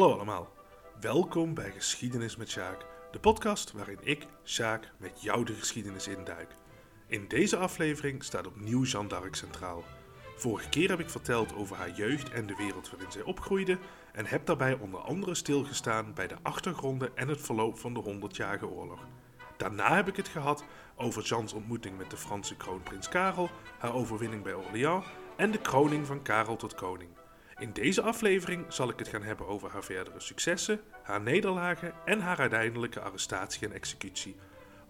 Hallo allemaal, welkom bij Geschiedenis met Sjaak, de podcast waarin ik, Sjaak, met jou de geschiedenis induik. In deze aflevering staat opnieuw Jeanne d'Arc centraal. Vorige keer heb ik verteld over haar jeugd en de wereld waarin zij opgroeide en heb daarbij onder andere stilgestaan bij de achtergronden en het verloop van de 100-jarige oorlog. Daarna heb ik het gehad over Jeanne's ontmoeting met de Franse kroonprins Karel, haar overwinning bij Orléans en de kroning van Karel tot koning. In deze aflevering zal ik het gaan hebben over haar verdere successen, haar nederlagen en haar uiteindelijke arrestatie en executie.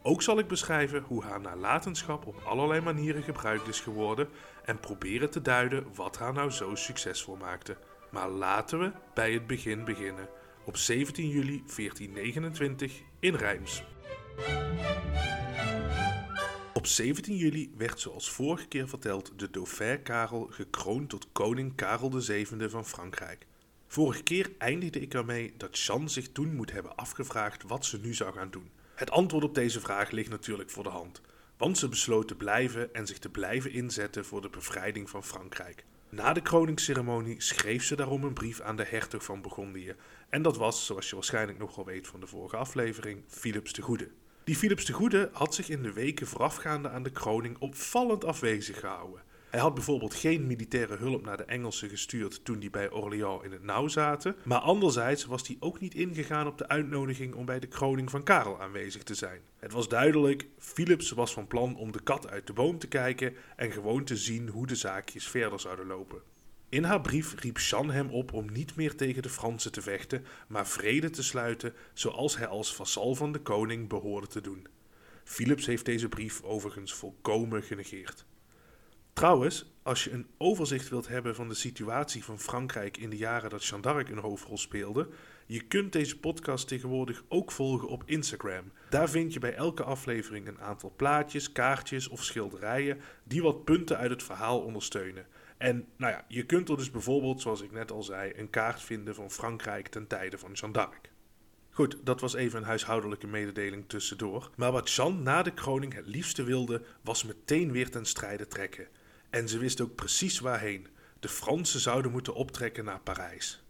Ook zal ik beschrijven hoe haar nalatenschap op allerlei manieren gebruikt is geworden en proberen te duiden wat haar nou zo succesvol maakte. Maar laten we bij het begin beginnen, op 17 juli 1429 in Reims. Op 17 juli werd zoals vorige keer verteld de dauphin Karel gekroond tot koning Karel VII van Frankrijk. Vorige keer eindigde ik ermee dat Jeanne zich toen moet hebben afgevraagd wat ze nu zou gaan doen. Het antwoord op deze vraag ligt natuurlijk voor de hand, want ze besloot te blijven en zich te blijven inzetten voor de bevrijding van Frankrijk. Na de kroningsceremonie schreef ze daarom een brief aan de hertog van Burgondië en dat was, zoals je waarschijnlijk nog wel weet van de vorige aflevering, Philips de Goede. Die Philips de Goede had zich in de weken voorafgaande aan de kroning opvallend afwezig gehouden. Hij had bijvoorbeeld geen militaire hulp naar de Engelsen gestuurd toen die bij Orléans in het nauw zaten, maar anderzijds was hij ook niet ingegaan op de uitnodiging om bij de kroning van Karel aanwezig te zijn. Het was duidelijk, Philips was van plan om de kat uit de boom te kijken en gewoon te zien hoe de zaakjes verder zouden lopen. In haar brief riep Jeanne hem op om niet meer tegen de Fransen te vechten, maar vrede te sluiten, zoals hij als vazal van de koning behoorde te doen. Philips heeft deze brief overigens volkomen genegeerd. Trouwens, als je een overzicht wilt hebben van de situatie van Frankrijk in de jaren dat Jeanne d'Arc een hoofdrol speelde, je kunt deze podcast tegenwoordig ook volgen op Instagram. Daar vind je bij elke aflevering een aantal plaatjes, kaartjes of schilderijen die wat punten uit het verhaal ondersteunen. En nou ja, je kunt er dus bijvoorbeeld, zoals ik net al zei, een kaart vinden van Frankrijk ten tijde van Jeanne d'Arc. Goed, dat was even een huishoudelijke mededeling tussendoor. Maar wat Jeanne na de kroning het liefste wilde, was meteen weer ten strijde trekken. En ze wist ook precies waarheen. De Fransen zouden moeten optrekken naar Parijs.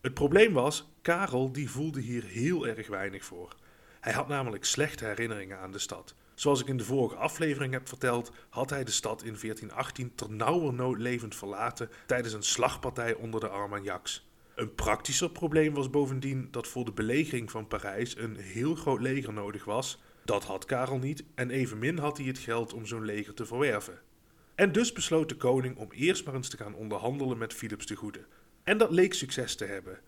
Het probleem was, Karel die voelde hier heel erg weinig voor. Hij had namelijk slechte herinneringen aan de stad. Zoals ik in de vorige aflevering heb verteld, had hij de stad in 1418 ternauwernood levend verlaten tijdens een slagpartij onder de Armagnacs. Een praktischer probleem was bovendien dat voor de belegering van Parijs een heel groot leger nodig was. Dat had Karel niet en evenmin had hij het geld om zo'n leger te verwerven. En dus besloot de koning om eerst maar eens te gaan onderhandelen met Philips de Goede. En dat leek succes te hebben.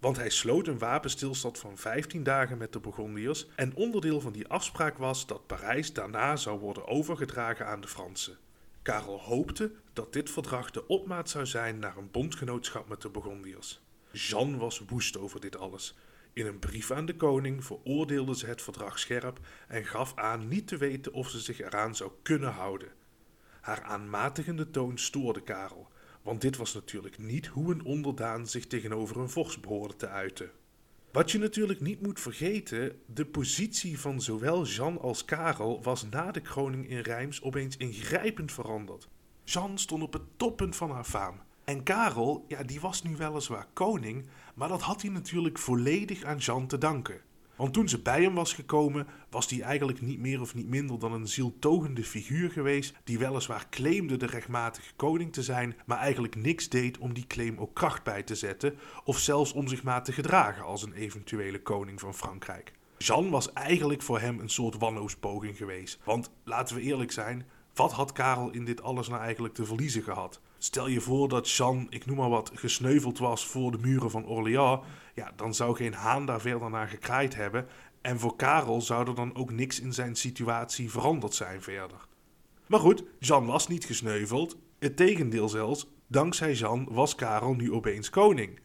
Want hij sloot een wapenstilstand van 15 dagen met de Burgondiërs en onderdeel van die afspraak was dat Parijs daarna zou worden overgedragen aan de Fransen. Karel hoopte dat dit verdrag de opmaat zou zijn naar een bondgenootschap met de Burgondiërs. Jeanne was woest over dit alles. In een brief aan de koning veroordeelde ze het verdrag scherp en gaf aan niet te weten of ze zich eraan zou kunnen houden. Haar aanmatigende toon stoorde Karel want dit was natuurlijk niet hoe een onderdaan zich tegenover een vorst behoorde te uiten. Wat je natuurlijk niet moet vergeten, de positie van zowel Jean als Karel was na de kroning in Reims opeens ingrijpend veranderd. Jean stond op het toppunt van haar faam. En Karel, ja, die was nu weliswaar koning, maar dat had hij natuurlijk volledig aan Jean te danken. Want toen ze bij hem was gekomen, was hij eigenlijk niet meer of niet minder dan een zieltogende figuur geweest, die weliswaar claimde de rechtmatige koning te zijn, maar eigenlijk niks deed om die claim ook kracht bij te zetten, of zelfs om zich maar te gedragen als een eventuele koning van Frankrijk. Jean was eigenlijk voor hem een soort wanhoopspoging geweest. Want laten we eerlijk zijn, wat had Karel in dit alles nou eigenlijk te verliezen gehad? Stel je voor dat Jean, ik noem maar wat, gesneuveld was voor de muren van Orléans. Ja, dan zou geen haan daar verder naar gekraaid hebben. En voor Karel zou er dan ook niks in zijn situatie veranderd zijn verder. Maar goed, Jean was niet gesneuveld. Het tegendeel zelfs, dankzij Jean was Karel nu opeens koning.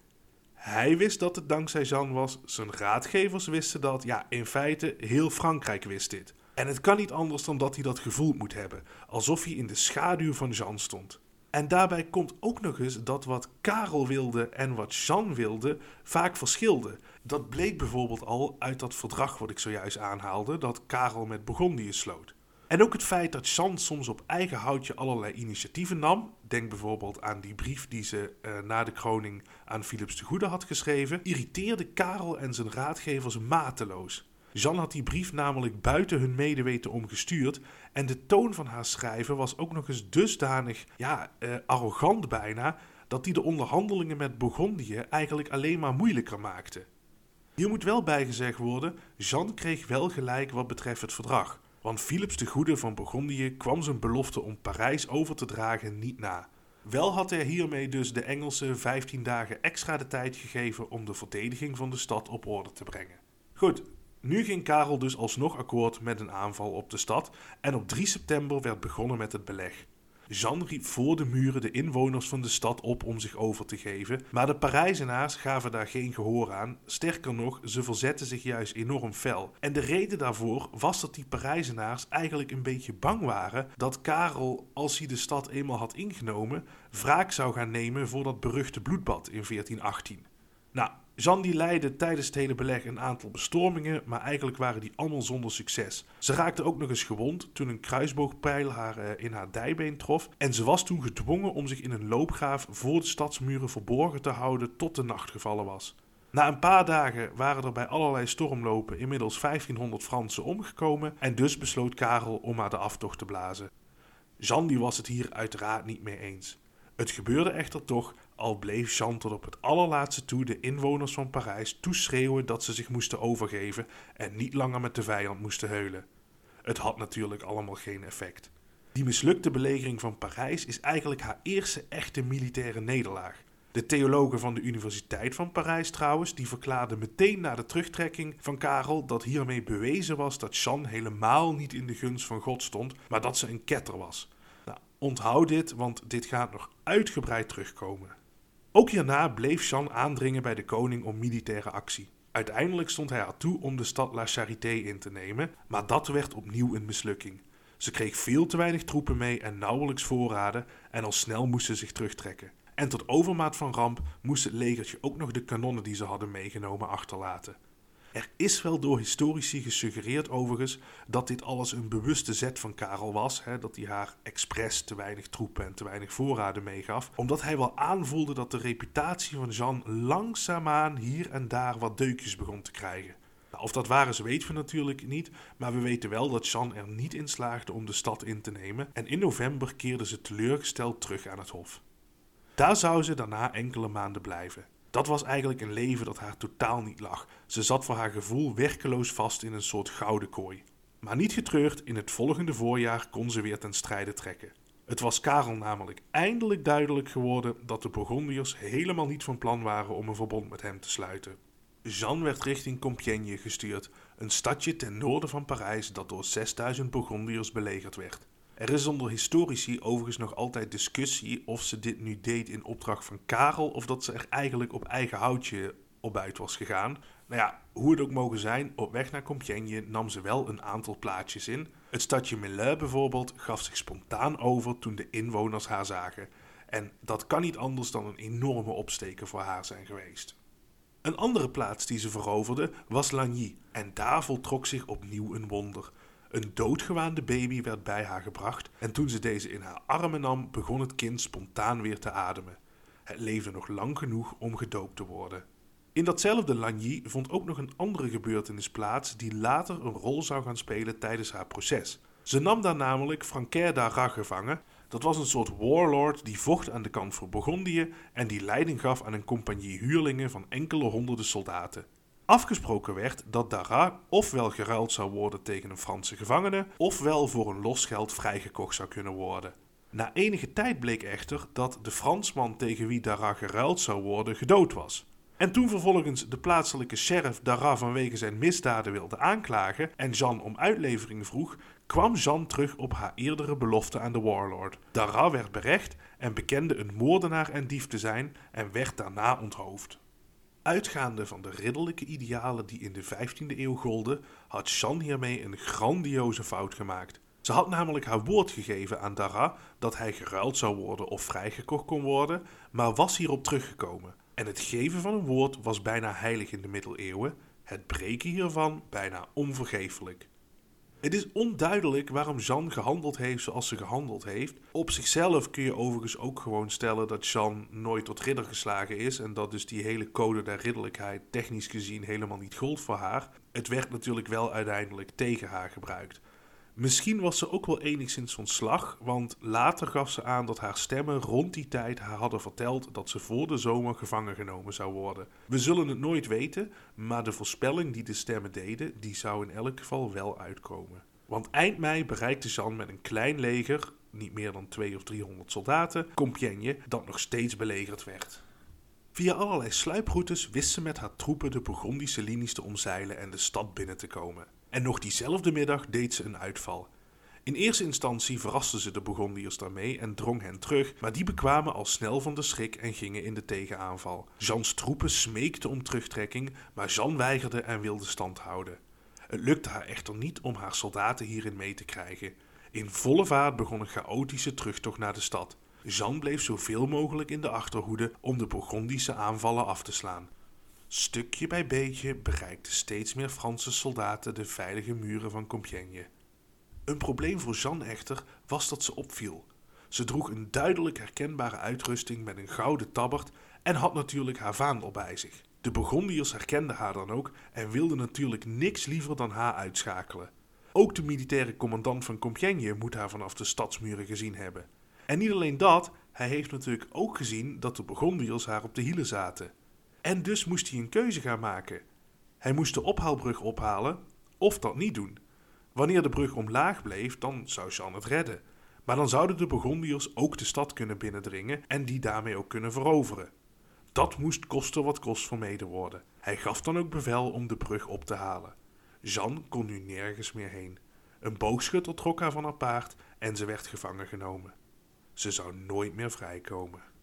Hij wist dat het dankzij Jean was, zijn raadgevers wisten dat, ja, in feite heel Frankrijk wist dit. En het kan niet anders dan dat hij dat gevoeld moet hebben, alsof hij in de schaduw van Jean stond. En daarbij komt ook nog eens dat wat Karel wilde en wat Jean wilde vaak verschilde. Dat bleek bijvoorbeeld al uit dat verdrag wat ik zojuist aanhaalde, dat Karel met Burgondië sloot. En ook het feit dat Jeanne soms op eigen houtje allerlei initiatieven nam. Denk bijvoorbeeld aan die brief die ze uh, na de kroning aan Philips de Goede had geschreven. Irriteerde Karel en zijn raadgevers mateloos. Jeanne had die brief namelijk buiten hun medeweten omgestuurd. En de toon van haar schrijven was ook nog eens dusdanig, ja, uh, arrogant bijna. Dat die de onderhandelingen met Bourgondië eigenlijk alleen maar moeilijker maakte. Hier moet wel bijgezegd worden: Jeanne kreeg wel gelijk wat betreft het verdrag. Want Philips de Goede van Bourgondië kwam zijn belofte om Parijs over te dragen niet na. Wel had hij hiermee dus de Engelsen 15 dagen extra de tijd gegeven om de verdediging van de stad op orde te brengen. Goed, nu ging Karel dus alsnog akkoord met een aanval op de stad en op 3 september werd begonnen met het beleg. Jean riep voor de muren de inwoners van de stad op om zich over te geven, maar de Parijzenaars gaven daar geen gehoor aan. Sterker nog, ze verzetten zich juist enorm fel. En de reden daarvoor was dat die Parijzenaars eigenlijk een beetje bang waren dat Karel, als hij de stad eenmaal had ingenomen, wraak zou gaan nemen voor dat beruchte bloedbad in 1418. Nou, Jean die leidde tijdens het hele beleg een aantal bestormingen, maar eigenlijk waren die allemaal zonder succes. Ze raakte ook nog eens gewond toen een kruisboogpijl haar uh, in haar dijbeen trof en ze was toen gedwongen om zich in een loopgraaf voor de stadsmuren verborgen te houden tot de nacht gevallen was. Na een paar dagen waren er bij allerlei stormlopen inmiddels 1500 Fransen omgekomen en dus besloot Karel om haar de aftocht te blazen. Jean die was het hier uiteraard niet mee eens. Het gebeurde echter toch al bleef Jean tot op het allerlaatste toe de inwoners van Parijs toeschreeuwen dat ze zich moesten overgeven en niet langer met de vijand moesten heulen. Het had natuurlijk allemaal geen effect. Die mislukte belegering van Parijs is eigenlijk haar eerste echte militaire nederlaag. De theologen van de Universiteit van Parijs trouwens, die verklaarden meteen na de terugtrekking van Karel dat hiermee bewezen was dat Jeanne helemaal niet in de gunst van God stond, maar dat ze een ketter was. Nou, onthoud dit, want dit gaat nog uitgebreid terugkomen. Ook hierna bleef Jean aandringen bij de koning om militaire actie. Uiteindelijk stond hij haar toe om de stad La Charité in te nemen, maar dat werd opnieuw een mislukking. Ze kreeg veel te weinig troepen mee en nauwelijks voorraden en al snel moest ze zich terugtrekken. En tot overmaat van ramp moest het legertje ook nog de kanonnen die ze hadden meegenomen achterlaten. Er is wel door historici gesuggereerd overigens dat dit alles een bewuste zet van Karel was. Hè, dat hij haar expres te weinig troepen en te weinig voorraden meegaf. Omdat hij wel aanvoelde dat de reputatie van Jean langzaamaan hier en daar wat deukjes begon te krijgen. Nou, of dat waar is, weten we natuurlijk niet. Maar we weten wel dat Jean er niet in slaagde om de stad in te nemen. En in november keerde ze teleurgesteld terug aan het hof. Daar zou ze daarna enkele maanden blijven. Dat was eigenlijk een leven dat haar totaal niet lag. Ze zat voor haar gevoel werkeloos vast in een soort gouden kooi. Maar niet getreurd, in het volgende voorjaar kon ze weer ten strijde trekken. Het was Karel namelijk eindelijk duidelijk geworden dat de Burgondiërs helemaal niet van plan waren om een verbond met hem te sluiten. Jean werd richting Compiègne gestuurd, een stadje ten noorden van Parijs dat door 6000 Burgondiërs belegerd werd. Er is onder historici overigens nog altijd discussie of ze dit nu deed in opdracht van Karel of dat ze er eigenlijk op eigen houtje op uit was gegaan. Nou ja, hoe het ook mogen zijn, op weg naar Compiègne nam ze wel een aantal plaatjes in. Het stadje Melun bijvoorbeeld gaf zich spontaan over toen de inwoners haar zagen. En dat kan niet anders dan een enorme opsteken voor haar zijn geweest. Een andere plaats die ze veroverde was Lagny en daar voltrok zich opnieuw een wonder. Een doodgewaande baby werd bij haar gebracht en toen ze deze in haar armen nam, begon het kind spontaan weer te ademen. Het leefde nog lang genoeg om gedoopt te worden. In datzelfde Lagny vond ook nog een andere gebeurtenis plaats die later een rol zou gaan spelen tijdens haar proces. Ze nam daar namelijk Francaire d'Arras gevangen. Dat was een soort warlord die vocht aan de kant voor Burgondië en die leiding gaf aan een compagnie huurlingen van enkele honderden soldaten. Afgesproken werd dat Dara ofwel geruild zou worden tegen een Franse gevangene, ofwel voor een losgeld vrijgekocht zou kunnen worden. Na enige tijd bleek echter dat de Fransman tegen wie Dara geruild zou worden gedood was. En toen vervolgens de plaatselijke sheriff Dara vanwege zijn misdaden wilde aanklagen en Jean om uitlevering vroeg, kwam Jean terug op haar eerdere belofte aan de warlord. Dara werd berecht en bekende een moordenaar en dief te zijn en werd daarna onthoofd. Uitgaande van de ridderlijke idealen die in de 15e eeuw golden, had Jeanne hiermee een grandioze fout gemaakt. Ze had namelijk haar woord gegeven aan Dara dat hij geruild zou worden of vrijgekocht kon worden, maar was hierop teruggekomen. En het geven van een woord was bijna heilig in de middeleeuwen, het breken hiervan bijna onvergeeflijk. Het is onduidelijk waarom Jeanne gehandeld heeft zoals ze gehandeld heeft. Op zichzelf kun je overigens ook gewoon stellen dat Jeanne nooit tot ridder geslagen is. En dat dus die hele code der ridderlijkheid technisch gezien helemaal niet gold voor haar. Het werd natuurlijk wel uiteindelijk tegen haar gebruikt. Misschien was ze ook wel enigszins van slag, want later gaf ze aan dat haar stemmen rond die tijd haar hadden verteld dat ze voor de zomer gevangen genomen zou worden. We zullen het nooit weten, maar de voorspelling die de stemmen deden, die zou in elk geval wel uitkomen. Want eind mei bereikte Jean met een klein leger, niet meer dan 200 of 300 soldaten, Compiègne, dat nog steeds belegerd werd. Via allerlei sluiproutes wist ze met haar troepen de Burgondische linies te omzeilen en de stad binnen te komen. En nog diezelfde middag deed ze een uitval. In eerste instantie verraste ze de Burgondiërs daarmee en drong hen terug, maar die bekwamen al snel van de schrik en gingen in de tegenaanval. Jeans troepen smeekten om terugtrekking, maar Jean weigerde en wilde stand houden. Het lukte haar echter niet om haar soldaten hierin mee te krijgen. In volle vaart begon een chaotische terugtocht naar de stad. Jean bleef zoveel mogelijk in de achterhoede om de Burgondische aanvallen af te slaan. Stukje bij beetje bereikten steeds meer Franse soldaten de veilige muren van Compiègne. Een probleem voor Jeanne echter was dat ze opviel. Ze droeg een duidelijk herkenbare uitrusting met een gouden tabbert en had natuurlijk haar vaandel bij zich. De Burgondiërs herkenden haar dan ook en wilden natuurlijk niks liever dan haar uitschakelen. Ook de militaire commandant van Compiègne moet haar vanaf de stadsmuren gezien hebben. En niet alleen dat, hij heeft natuurlijk ook gezien dat de Burgondiërs haar op de hielen zaten. En dus moest hij een keuze gaan maken. Hij moest de ophaalbrug ophalen of dat niet doen. Wanneer de brug omlaag bleef, dan zou Jean het redden. Maar dan zouden de Burgondiërs ook de stad kunnen binnendringen en die daarmee ook kunnen veroveren. Dat moest kosten wat kost vermeden worden. Hij gaf dan ook bevel om de brug op te halen. Jean kon nu nergens meer heen. Een boogschutter trok haar van haar paard en ze werd gevangen genomen. Ze zou nooit meer vrijkomen.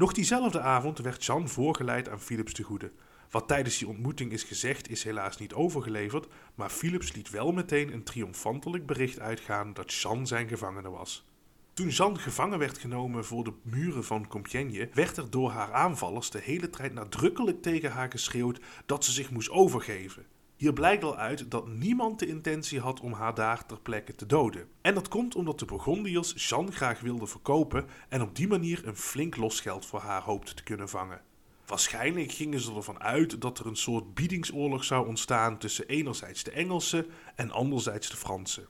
Nog diezelfde avond werd Jean voorgeleid aan Philips de Goede. Wat tijdens die ontmoeting is gezegd is helaas niet overgeleverd, maar Philips liet wel meteen een triomfantelijk bericht uitgaan dat Jean zijn gevangene was. Toen Jean gevangen werd genomen voor de muren van Compiègne, werd er door haar aanvallers de hele tijd nadrukkelijk tegen haar geschreeuwd dat ze zich moest overgeven. Hier blijkt al uit dat niemand de intentie had om haar daar ter plekke te doden. En dat komt omdat de Burgondiërs Jeanne graag wilden verkopen en op die manier een flink losgeld voor haar hoopten te kunnen vangen. Waarschijnlijk gingen ze ervan uit dat er een soort biedingsoorlog zou ontstaan tussen enerzijds de Engelsen en anderzijds de Fransen.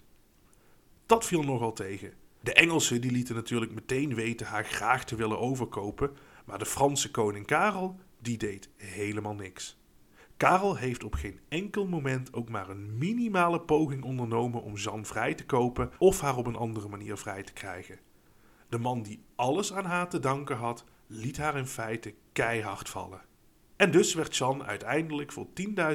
Dat viel nogal tegen. De Engelsen die lieten natuurlijk meteen weten haar graag te willen overkopen, maar de Franse koning Karel die deed helemaal niks. Karel heeft op geen enkel moment ook maar een minimale poging ondernomen om Jeanne vrij te kopen of haar op een andere manier vrij te krijgen. De man die alles aan haar te danken had, liet haar in feite keihard vallen. En dus werd Jeanne uiteindelijk voor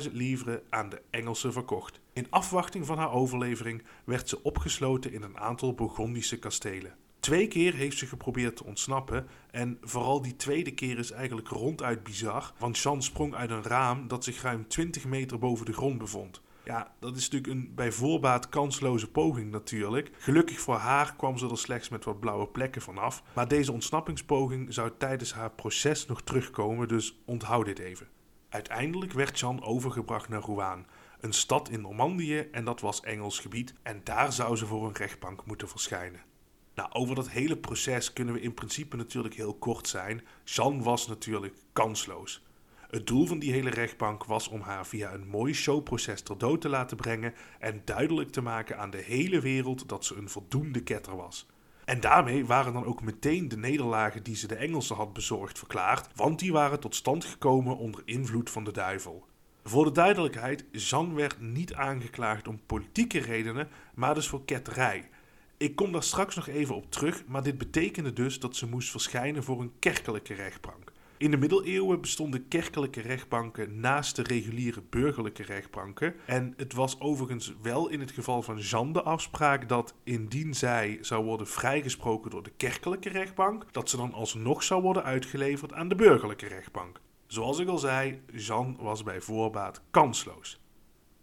10.000 livres aan de Engelsen verkocht. In afwachting van haar overlevering werd ze opgesloten in een aantal Burgondische kastelen. Twee keer heeft ze geprobeerd te ontsnappen en vooral die tweede keer is eigenlijk ronduit bizar, want Jean sprong uit een raam dat zich ruim 20 meter boven de grond bevond. Ja, dat is natuurlijk een bij voorbaat kansloze poging natuurlijk. Gelukkig voor haar kwam ze er slechts met wat blauwe plekken vanaf, maar deze ontsnappingspoging zou tijdens haar proces nog terugkomen, dus onthoud dit even. Uiteindelijk werd Jean overgebracht naar Rouen, een stad in Normandië en dat was Engels gebied en daar zou ze voor een rechtbank moeten verschijnen. Nou, over dat hele proces kunnen we in principe natuurlijk heel kort zijn. Jeanne was natuurlijk kansloos. Het doel van die hele rechtbank was om haar via een mooi showproces ter dood te laten brengen en duidelijk te maken aan de hele wereld dat ze een voldoende ketter was. En daarmee waren dan ook meteen de nederlagen die ze de Engelsen had bezorgd verklaard, want die waren tot stand gekomen onder invloed van de duivel. Voor de duidelijkheid, Jeanne werd niet aangeklaagd om politieke redenen, maar dus voor ketterij. Ik kom daar straks nog even op terug, maar dit betekende dus dat ze moest verschijnen voor een kerkelijke rechtbank. In de middeleeuwen bestonden kerkelijke rechtbanken naast de reguliere burgerlijke rechtbanken. En het was overigens wel in het geval van Jeanne de afspraak dat indien zij zou worden vrijgesproken door de kerkelijke rechtbank, dat ze dan alsnog zou worden uitgeleverd aan de burgerlijke rechtbank. Zoals ik al zei, Jeanne was bij voorbaat kansloos.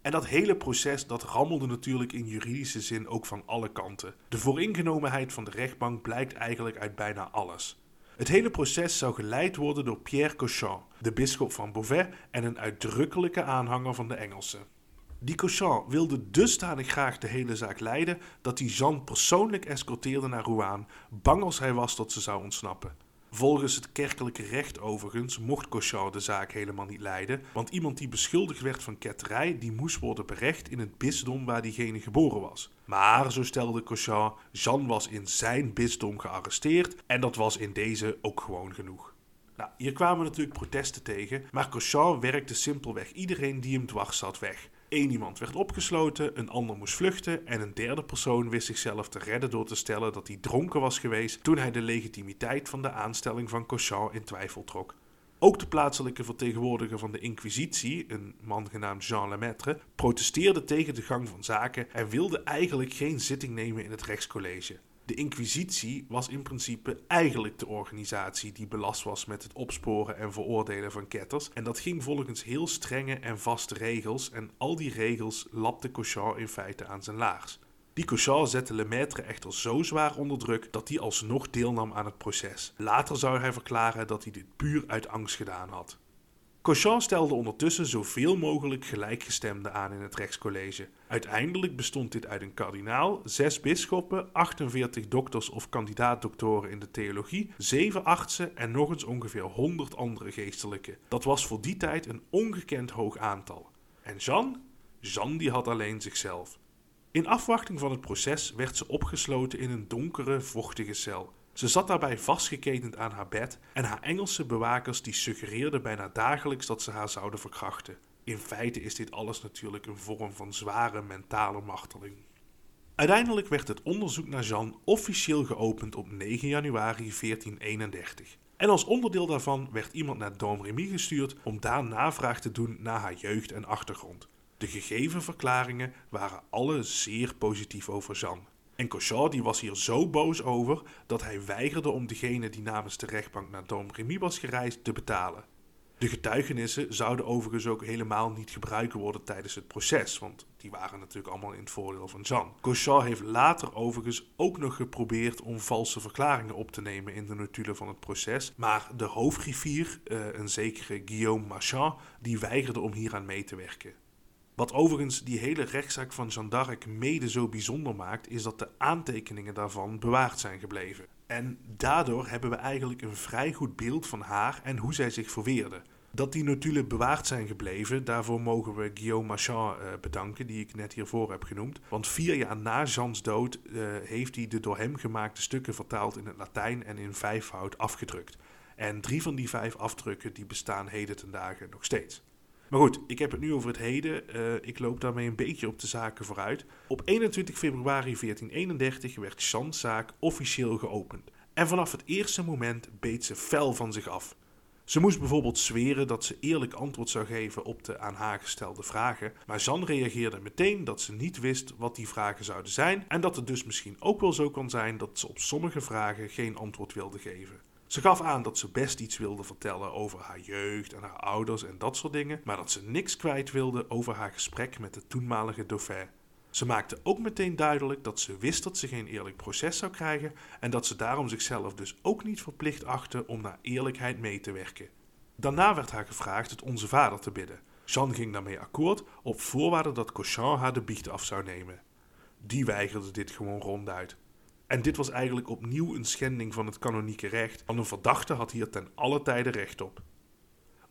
En dat hele proces dat rammelde natuurlijk in juridische zin ook van alle kanten. De vooringenomenheid van de rechtbank blijkt eigenlijk uit bijna alles. Het hele proces zou geleid worden door Pierre Cochon, de bisschop van Beauvais en een uitdrukkelijke aanhanger van de Engelsen. Die Cochin wilde dusdanig graag de hele zaak leiden dat hij Jeanne persoonlijk escorteerde naar Rouen, bang als hij was dat ze zou ontsnappen. Volgens het kerkelijke recht overigens mocht Cochin de zaak helemaal niet leiden, want iemand die beschuldigd werd van ketterij, die moest worden berecht in het bisdom waar diegene geboren was. Maar, zo stelde Cochin, Jean was in zijn bisdom gearresteerd en dat was in deze ook gewoon genoeg. Nou, hier kwamen natuurlijk protesten tegen, maar Cochin werkte simpelweg iedereen die hem dwars zat weg. Eén iemand werd opgesloten, een ander moest vluchten en een derde persoon wist zichzelf te redden door te stellen dat hij dronken was geweest toen hij de legitimiteit van de aanstelling van Cochin in twijfel trok. Ook de plaatselijke vertegenwoordiger van de Inquisitie, een man genaamd Jean Lemaitre, protesteerde tegen de gang van zaken en wilde eigenlijk geen zitting nemen in het rechtscollege. De Inquisitie was in principe eigenlijk de organisatie die belast was met het opsporen en veroordelen van ketters. En dat ging volgens heel strenge en vaste regels. En al die regels lapte Cochin in feite aan zijn laars. Die Cochin zette Lemaitre echter zo zwaar onder druk dat hij alsnog deelnam aan het proces. Later zou hij verklaren dat hij dit puur uit angst gedaan had. Cochin stelde ondertussen zoveel mogelijk gelijkgestemden aan in het rechtscollege. Uiteindelijk bestond dit uit een kardinaal, zes bisschoppen, 48 dokters of kandidaat-doctoren in de theologie, zeven artsen en nog eens ongeveer 100 andere geestelijken. Dat was voor die tijd een ongekend hoog aantal. En Jeanne? Jeanne die had alleen zichzelf. In afwachting van het proces werd ze opgesloten in een donkere, vochtige cel. Ze zat daarbij vastgeketend aan haar bed en haar Engelse bewakers die suggereerden bijna dagelijks dat ze haar zouden verkrachten. In feite is dit alles natuurlijk een vorm van zware mentale marteling. Uiteindelijk werd het onderzoek naar Jean officieel geopend op 9 januari 1431. En als onderdeel daarvan werd iemand naar Domremy gestuurd om daar navraag te doen naar haar jeugd en achtergrond. De gegeven verklaringen waren alle zeer positief over Jeanne. En Cochat die was hier zo boos over dat hij weigerde om degene die namens de rechtbank naar Domremy was gereisd te betalen. De getuigenissen zouden overigens ook helemaal niet gebruikt worden tijdens het proces, want die waren natuurlijk allemaal in het voordeel van Jean. Cochat heeft later overigens ook nog geprobeerd om valse verklaringen op te nemen in de notulen van het proces, maar de hoofdgriffier, uh, een zekere Guillaume Marchand, die weigerde om hieraan mee te werken. Wat overigens die hele rechtszaak van Jeanne d'Arc mede zo bijzonder maakt, is dat de aantekeningen daarvan bewaard zijn gebleven. En daardoor hebben we eigenlijk een vrij goed beeld van haar en hoe zij zich verweerde. Dat die notulen bewaard zijn gebleven, daarvoor mogen we Guillaume Marchand uh, bedanken, die ik net hiervoor heb genoemd. Want vier jaar na Jeans dood uh, heeft hij de door hem gemaakte stukken vertaald in het Latijn en in vijfvoud afgedrukt. En drie van die vijf afdrukken die bestaan heden ten dagen nog steeds. Maar goed, ik heb het nu over het heden. Uh, ik loop daarmee een beetje op de zaken vooruit. Op 21 februari 1431 werd Jean's zaak officieel geopend. En vanaf het eerste moment beet ze fel van zich af. Ze moest bijvoorbeeld zweren dat ze eerlijk antwoord zou geven op de aan haar gestelde vragen, maar Jeanne reageerde meteen dat ze niet wist wat die vragen zouden zijn en dat het dus misschien ook wel zo kan zijn dat ze op sommige vragen geen antwoord wilde geven. Ze gaf aan dat ze best iets wilde vertellen over haar jeugd en haar ouders en dat soort dingen, maar dat ze niks kwijt wilde over haar gesprek met de toenmalige dauphin. Ze maakte ook meteen duidelijk dat ze wist dat ze geen eerlijk proces zou krijgen en dat ze daarom zichzelf dus ook niet verplicht achtte om naar eerlijkheid mee te werken. Daarna werd haar gevraagd het Onze Vader te bidden. Jeanne ging daarmee akkoord op voorwaarde dat Cochin haar de biecht af zou nemen. Die weigerde dit gewoon ronduit. En dit was eigenlijk opnieuw een schending van het kanonieke recht, want een verdachte had hier ten alle tijde recht op.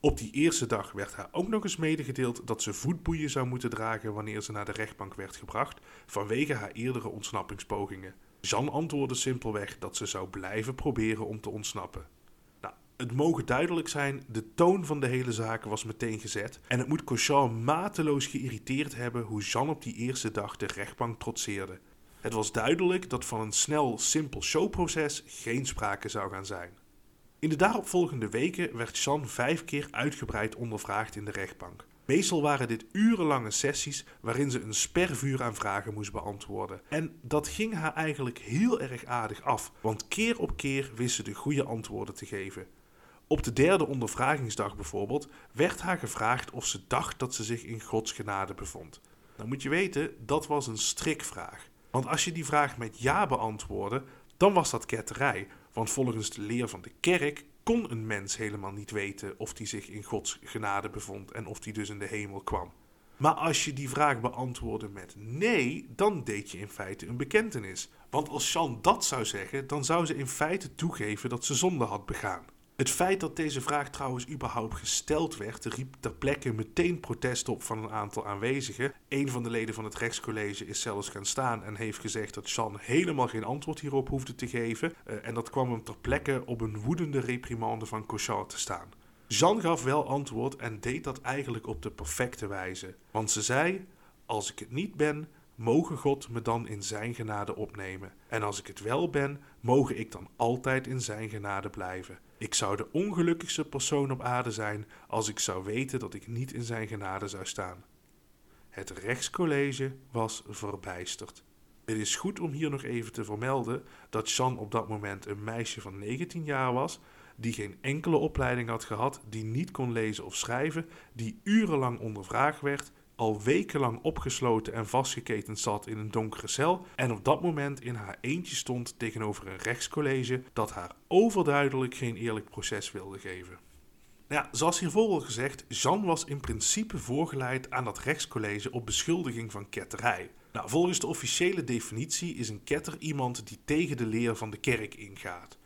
Op die eerste dag werd haar ook nog eens medegedeeld dat ze voetboeien zou moeten dragen wanneer ze naar de rechtbank werd gebracht, vanwege haar eerdere ontsnappingspogingen. Jeanne antwoordde simpelweg dat ze zou blijven proberen om te ontsnappen. Nou, het mogen duidelijk zijn, de toon van de hele zaak was meteen gezet en het moet Cochin mateloos geïrriteerd hebben hoe Jeanne op die eerste dag de rechtbank trotseerde. Het was duidelijk dat van een snel, simpel showproces geen sprake zou gaan zijn. In de daaropvolgende weken werd Jeanne vijf keer uitgebreid ondervraagd in de rechtbank. Meestal waren dit urenlange sessies waarin ze een spervuur aan vragen moest beantwoorden. En dat ging haar eigenlijk heel erg aardig af, want keer op keer wist ze de goede antwoorden te geven. Op de derde ondervragingsdag bijvoorbeeld werd haar gevraagd of ze dacht dat ze zich in Gods genade bevond. Dan moet je weten, dat was een strikvraag. Want als je die vraag met ja beantwoordde, dan was dat ketterij. Want volgens de leer van de kerk kon een mens helemaal niet weten of hij zich in Gods genade bevond en of hij dus in de hemel kwam. Maar als je die vraag beantwoordde met nee, dan deed je in feite een bekentenis. Want als Jean dat zou zeggen, dan zou ze in feite toegeven dat ze zonde had begaan. Het feit dat deze vraag trouwens überhaupt gesteld werd, riep ter plekke meteen protest op van een aantal aanwezigen. Een van de leden van het rechtscollege is zelfs gaan staan en heeft gezegd dat Jean helemaal geen antwoord hierop hoefde te geven. Uh, en dat kwam hem ter plekke op een woedende reprimande van Cauchard te staan. Jean gaf wel antwoord en deed dat eigenlijk op de perfecte wijze. Want ze zei: Als ik het niet ben, mogen God me dan in zijn genade opnemen. En als ik het wel ben, mogen ik dan altijd in zijn genade blijven. Ik zou de ongelukkigste persoon op aarde zijn als ik zou weten dat ik niet in zijn genade zou staan. Het rechtscollege was verbijsterd. Het is goed om hier nog even te vermelden dat Jean op dat moment een meisje van 19 jaar was, die geen enkele opleiding had gehad, die niet kon lezen of schrijven, die urenlang ondervraagd werd al wekenlang opgesloten en vastgeketend zat in een donkere cel en op dat moment in haar eentje stond tegenover een rechtscollege dat haar overduidelijk geen eerlijk proces wilde geven. Ja, zoals hiervoor al gezegd, Jean was in principe voorgeleid aan dat rechtscollege op beschuldiging van ketterij. Nou, volgens de officiële definitie is een ketter iemand die tegen de leer van de kerk ingaat.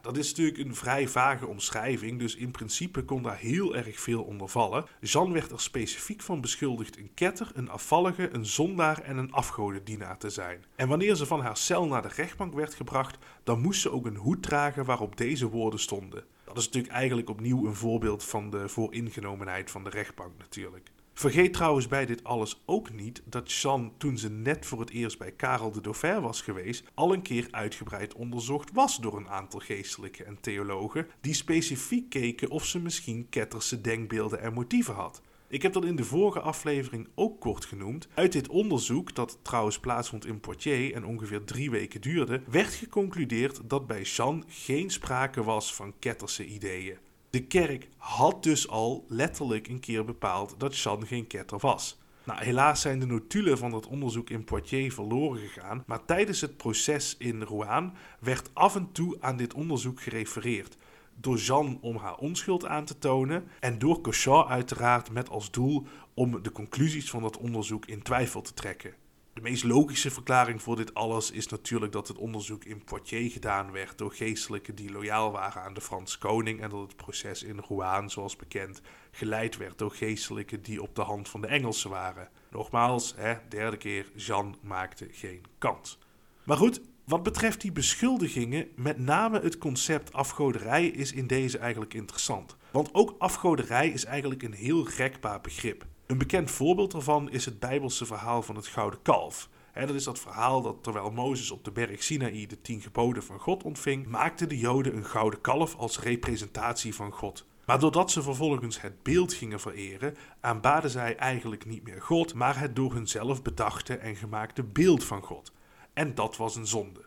Dat is natuurlijk een vrij vage omschrijving, dus in principe kon daar heel erg veel onder vallen. Jeanne werd er specifiek van beschuldigd een ketter, een afvallige, een zondaar en een afgodendienaar te zijn. En wanneer ze van haar cel naar de rechtbank werd gebracht, dan moest ze ook een hoed dragen waarop deze woorden stonden. Dat is natuurlijk eigenlijk opnieuw een voorbeeld van de vooringenomenheid van de rechtbank natuurlijk. Vergeet trouwens bij dit alles ook niet dat Jeanne, toen ze net voor het eerst bij Karel de Dauphin was geweest, al een keer uitgebreid onderzocht was door een aantal geestelijken en theologen, die specifiek keken of ze misschien ketterse denkbeelden en motieven had. Ik heb dat in de vorige aflevering ook kort genoemd. Uit dit onderzoek, dat trouwens plaatsvond in Poitiers en ongeveer drie weken duurde, werd geconcludeerd dat bij Jeanne geen sprake was van ketterse ideeën. De kerk had dus al letterlijk een keer bepaald dat Jean geen ketter was. Nou, helaas zijn de notulen van dat onderzoek in Poitiers verloren gegaan, maar tijdens het proces in Rouen werd af en toe aan dit onderzoek gerefereerd. Door Jeanne om haar onschuld aan te tonen en door Cauchard uiteraard met als doel om de conclusies van dat onderzoek in twijfel te trekken. De meest logische verklaring voor dit alles is natuurlijk dat het onderzoek in Poitiers gedaan werd door geestelijken die loyaal waren aan de Franse koning en dat het proces in Rouen, zoals bekend, geleid werd door geestelijken die op de hand van de Engelsen waren. Nogmaals, hè, derde keer, Jean maakte geen kans. Maar goed, wat betreft die beschuldigingen, met name het concept afgoderij is in deze eigenlijk interessant. Want ook afgoderij is eigenlijk een heel rekbaar begrip. Een bekend voorbeeld daarvan is het Bijbelse verhaal van het gouden kalf. dat is dat verhaal dat terwijl Mozes op de berg Sinaï de tien geboden van God ontving, maakten de Joden een gouden kalf als representatie van God. Maar doordat ze vervolgens het beeld gingen vereren, aanbaden zij eigenlijk niet meer God, maar het door hunzelf bedachte en gemaakte beeld van God. En dat was een zonde.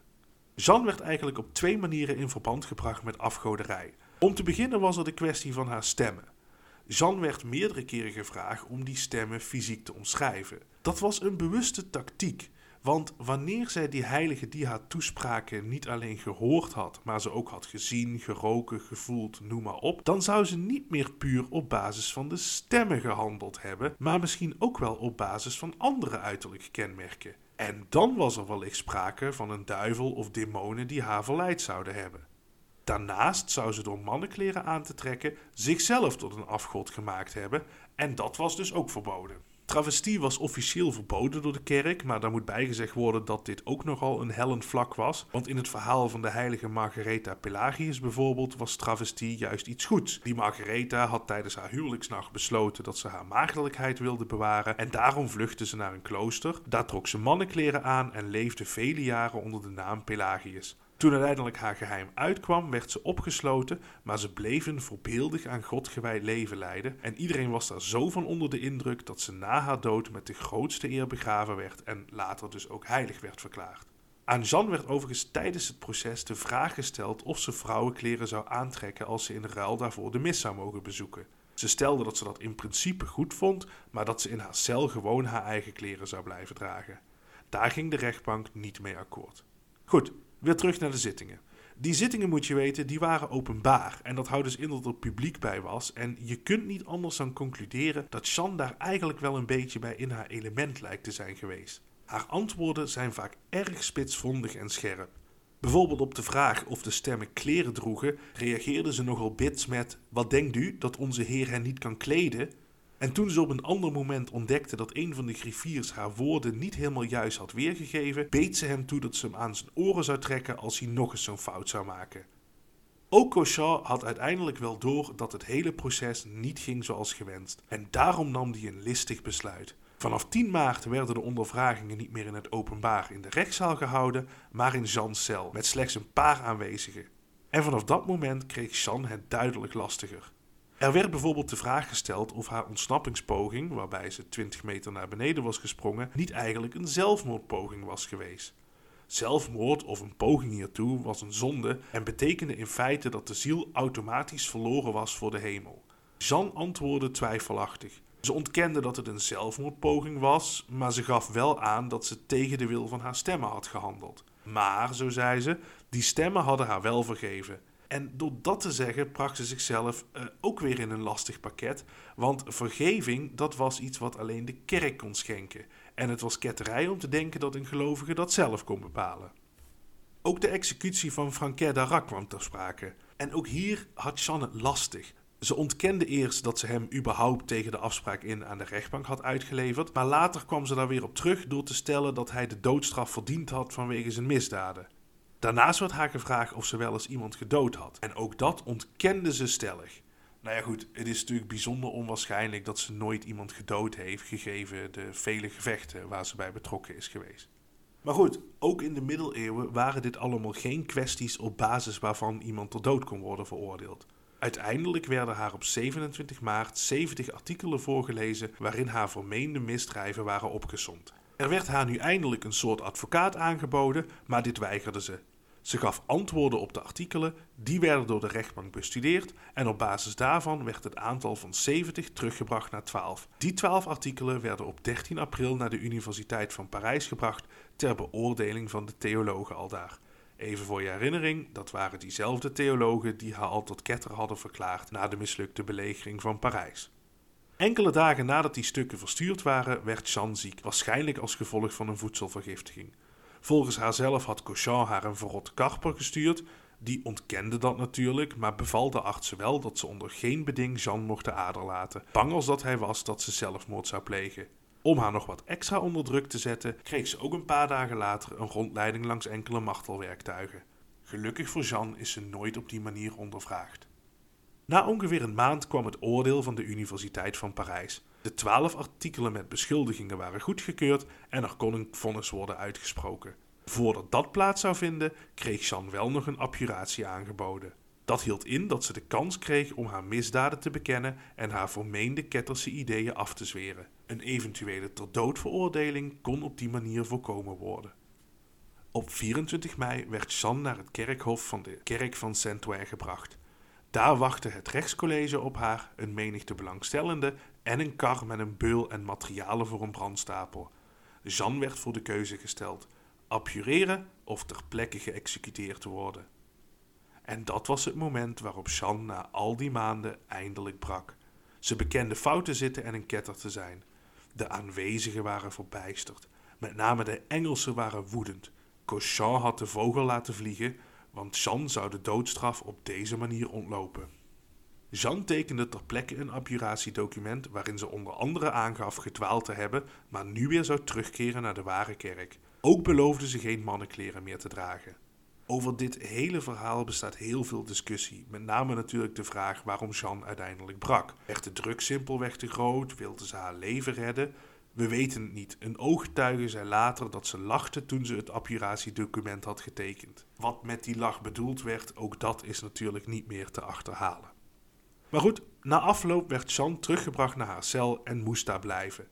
Jeanne werd eigenlijk op twee manieren in verband gebracht met afgoderij. Om te beginnen was er de kwestie van haar stemmen. Jean werd meerdere keren gevraagd om die stemmen fysiek te omschrijven. Dat was een bewuste tactiek, want wanneer zij die heiligen die haar toespraken niet alleen gehoord had, maar ze ook had gezien, geroken, gevoeld, noem maar op, dan zou ze niet meer puur op basis van de stemmen gehandeld hebben, maar misschien ook wel op basis van andere uiterlijke kenmerken. En dan was er wellicht sprake van een duivel of demonen die haar verleid zouden hebben. Daarnaast zou ze door mannenkleren aan te trekken zichzelf tot een afgod gemaakt hebben en dat was dus ook verboden. Travestie was officieel verboden door de kerk, maar daar moet bijgezegd worden dat dit ook nogal een hellend vlak was. Want in het verhaal van de heilige Margaretha Pelagius bijvoorbeeld was travestie juist iets goeds. Die Margaretha had tijdens haar huwelijksnacht besloten dat ze haar maagdelijkheid wilde bewaren en daarom vluchtte ze naar een klooster. Daar trok ze mannenkleren aan en leefde vele jaren onder de naam Pelagius. Toen uiteindelijk haar geheim uitkwam, werd ze opgesloten, maar ze bleef een voorbeeldig aan God gewijd leven leiden. En iedereen was daar zo van onder de indruk dat ze na haar dood met de grootste eer begraven werd en later dus ook heilig werd verklaard. Aan Jeanne werd overigens tijdens het proces de vraag gesteld of ze vrouwenkleren zou aantrekken als ze in ruil daarvoor de mis zou mogen bezoeken. Ze stelde dat ze dat in principe goed vond, maar dat ze in haar cel gewoon haar eigen kleren zou blijven dragen. Daar ging de rechtbank niet mee akkoord. Goed, Weer terug naar de zittingen. Die zittingen, moet je weten, die waren openbaar. En dat houdt dus in dat er publiek bij was. En je kunt niet anders dan concluderen dat Jeanne daar eigenlijk wel een beetje bij in haar element lijkt te zijn geweest. Haar antwoorden zijn vaak erg spitsvondig en scherp. Bijvoorbeeld op de vraag of de stemmen kleren droegen, reageerde ze nogal bits met: Wat denkt u dat onze heer hen niet kan kleden? En toen ze op een ander moment ontdekte dat een van de griffiers haar woorden niet helemaal juist had weergegeven, beet ze hem toe dat ze hem aan zijn oren zou trekken als hij nog eens zo'n fout zou maken. Ook had uiteindelijk wel door dat het hele proces niet ging zoals gewenst. En daarom nam hij een listig besluit. Vanaf 10 maart werden de ondervragingen niet meer in het openbaar in de rechtszaal gehouden, maar in Jean's cel, met slechts een paar aanwezigen. En vanaf dat moment kreeg Jean het duidelijk lastiger. Er werd bijvoorbeeld de vraag gesteld of haar ontsnappingspoging, waarbij ze 20 meter naar beneden was gesprongen, niet eigenlijk een zelfmoordpoging was geweest. Zelfmoord of een poging hiertoe was een zonde en betekende in feite dat de ziel automatisch verloren was voor de hemel. Jean antwoordde twijfelachtig. Ze ontkende dat het een zelfmoordpoging was, maar ze gaf wel aan dat ze tegen de wil van haar stemmen had gehandeld. Maar, zo zei ze, die stemmen hadden haar wel vergeven. En door dat te zeggen bracht ze zichzelf uh, ook weer in een lastig pakket. Want vergeving, dat was iets wat alleen de kerk kon schenken. En het was ketterij om te denken dat een gelovige dat zelf kon bepalen. Ook de executie van Franquet d'Arrac kwam ter sprake. En ook hier had Jeanne lastig. Ze ontkende eerst dat ze hem überhaupt tegen de afspraak in aan de rechtbank had uitgeleverd, maar later kwam ze daar weer op terug door te stellen dat hij de doodstraf verdiend had vanwege zijn misdaden. Daarnaast werd haar gevraagd of ze wel eens iemand gedood had. En ook dat ontkende ze stellig. Nou ja, goed, het is natuurlijk bijzonder onwaarschijnlijk dat ze nooit iemand gedood heeft, gegeven de vele gevechten waar ze bij betrokken is geweest. Maar goed, ook in de middeleeuwen waren dit allemaal geen kwesties op basis waarvan iemand ter dood kon worden veroordeeld. Uiteindelijk werden haar op 27 maart 70 artikelen voorgelezen waarin haar vermeende misdrijven waren opgesomd. Er werd haar nu eindelijk een soort advocaat aangeboden, maar dit weigerde ze. Ze gaf antwoorden op de artikelen, die werden door de rechtbank bestudeerd en op basis daarvan werd het aantal van 70 teruggebracht naar 12. Die 12 artikelen werden op 13 april naar de Universiteit van Parijs gebracht ter beoordeling van de theologen aldaar. Even voor je herinnering, dat waren diezelfde theologen die haar al tot ketter hadden verklaard na de mislukte belegering van Parijs. Enkele dagen nadat die stukken verstuurd waren, werd Jeanne ziek, waarschijnlijk als gevolg van een voedselvergiftiging. Volgens haarzelf had Cochin haar een verrot karper gestuurd. Die ontkende dat natuurlijk, maar beval de artsen wel dat ze onder geen beding Jeanne mocht de ader laten, bang als dat hij was dat ze zelfmoord zou plegen. Om haar nog wat extra onder druk te zetten, kreeg ze ook een paar dagen later een rondleiding langs enkele martelwerktuigen. Gelukkig voor Jeanne is ze nooit op die manier ondervraagd. Na ongeveer een maand kwam het oordeel van de Universiteit van Parijs. De twaalf artikelen met beschuldigingen waren goedgekeurd en er kon een vonnis worden uitgesproken. Voordat dat plaats zou vinden, kreeg Jeanne wel nog een abjuratie aangeboden. Dat hield in dat ze de kans kreeg om haar misdaden te bekennen en haar vermeende ketterse ideeën af te zweren. Een eventuele ter dood veroordeling kon op die manier voorkomen worden. Op 24 mei werd Jeanne naar het kerkhof van de kerk van Saint-Ouen gebracht. Daar wachtte het rechtscollege op haar, een menigte belangstellenden en een kar met een beul en materialen voor een brandstapel. Jeanne werd voor de keuze gesteld: abjureren of ter plekke geëxecuteerd worden. En dat was het moment waarop Jeanne na al die maanden eindelijk brak. Ze bekende fouten zitten en een ketter te zijn. De aanwezigen waren verbijsterd. Met name de Engelsen waren woedend. Cauchon had de vogel laten vliegen, want Jean zou de doodstraf op deze manier ontlopen. Jean tekende ter plekke een abjuratiedocument waarin ze onder andere aangaf gedwaald te hebben, maar nu weer zou terugkeren naar de ware kerk. Ook beloofde ze geen mannenkleren meer te dragen. Over dit hele verhaal bestaat heel veel discussie, met name natuurlijk de vraag waarom Jean uiteindelijk brak. Werd de druk simpelweg te groot? Wilde ze haar leven redden? We weten het niet. Een ooggetuige zei later dat ze lachte toen ze het abjuratiedocument had getekend. Wat met die lach bedoeld werd, ook dat is natuurlijk niet meer te achterhalen. Maar goed, na afloop werd Jean teruggebracht naar haar cel en moest daar blijven.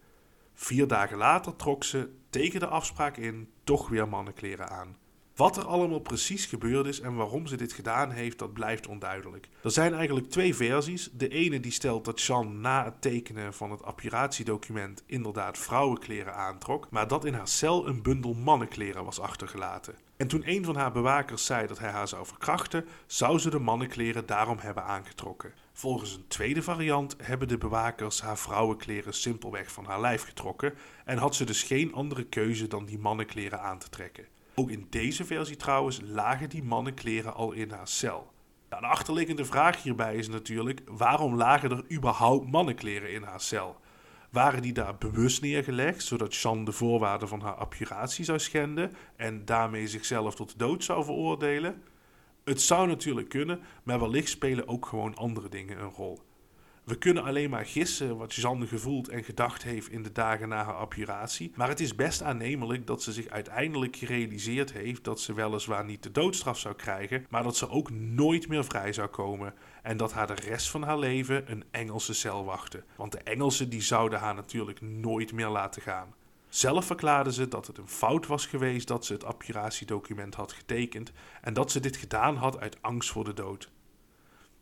Vier dagen later trok ze, tegen de afspraak in, toch weer mannenkleren aan. Wat er allemaal precies gebeurd is en waarom ze dit gedaan heeft, dat blijft onduidelijk. Er zijn eigenlijk twee versies. De ene die stelt dat Jeanne na het tekenen van het appuratiedocument inderdaad vrouwenkleren aantrok, maar dat in haar cel een bundel mannenkleren was achtergelaten. En toen een van haar bewakers zei dat hij haar zou verkrachten, zou ze de mannenkleren daarom hebben aangetrokken. Volgens een tweede variant hebben de bewakers haar vrouwenkleren simpelweg van haar lijf getrokken en had ze dus geen andere keuze dan die mannenkleren aan te trekken. Ook in deze versie trouwens lagen die mannenkleren al in haar cel. De achterliggende vraag hierbij is natuurlijk: waarom lagen er überhaupt mannenkleren in haar cel? Waren die daar bewust neergelegd, zodat Jeanne de voorwaarden van haar appuratie zou schenden en daarmee zichzelf tot de dood zou veroordelen? Het zou natuurlijk kunnen, maar wellicht spelen ook gewoon andere dingen een rol. We kunnen alleen maar gissen wat Jeanne gevoeld en gedacht heeft in de dagen na haar appuratie, maar het is best aannemelijk dat ze zich uiteindelijk gerealiseerd heeft dat ze weliswaar niet de doodstraf zou krijgen, maar dat ze ook nooit meer vrij zou komen en dat haar de rest van haar leven een Engelse cel wachtte. Want de Engelsen die zouden haar natuurlijk nooit meer laten gaan. Zelf verklaarde ze dat het een fout was geweest dat ze het appuratiedocument had getekend en dat ze dit gedaan had uit angst voor de dood.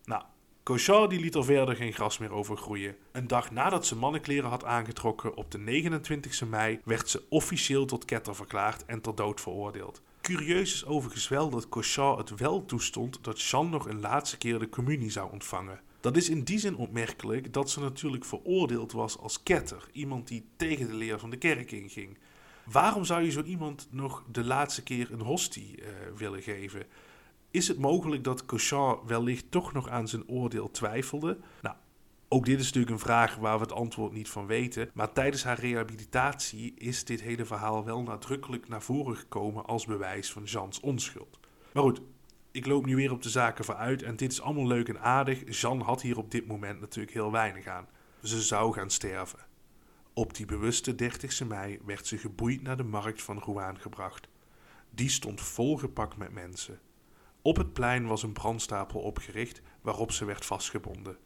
Nou, Cochard die liet er verder geen gras meer over groeien. Een dag nadat ze mannenkleren had aangetrokken, op de 29 mei, werd ze officieel tot ketter verklaard en ter dood veroordeeld. Curieus is overigens wel dat Cochard het wel toestond dat Jeanne nog een laatste keer de communie zou ontvangen. Dat is in die zin opmerkelijk dat ze natuurlijk veroordeeld was als ketter, iemand die tegen de leer van de kerk inging. Waarom zou je zo iemand nog de laatste keer een hostie uh, willen geven? Is het mogelijk dat Cochard wellicht toch nog aan zijn oordeel twijfelde? Nou, ook dit is natuurlijk een vraag waar we het antwoord niet van weten. Maar tijdens haar rehabilitatie is dit hele verhaal wel nadrukkelijk naar voren gekomen als bewijs van Jeans onschuld. Maar goed, ik loop nu weer op de zaken vooruit en dit is allemaal leuk en aardig. Jean had hier op dit moment natuurlijk heel weinig aan. Ze zou gaan sterven. Op die bewuste 30 mei werd ze geboeid naar de markt van Rouen gebracht. Die stond volgepakt met mensen. Op het plein was een brandstapel opgericht waarop ze werd vastgebonden.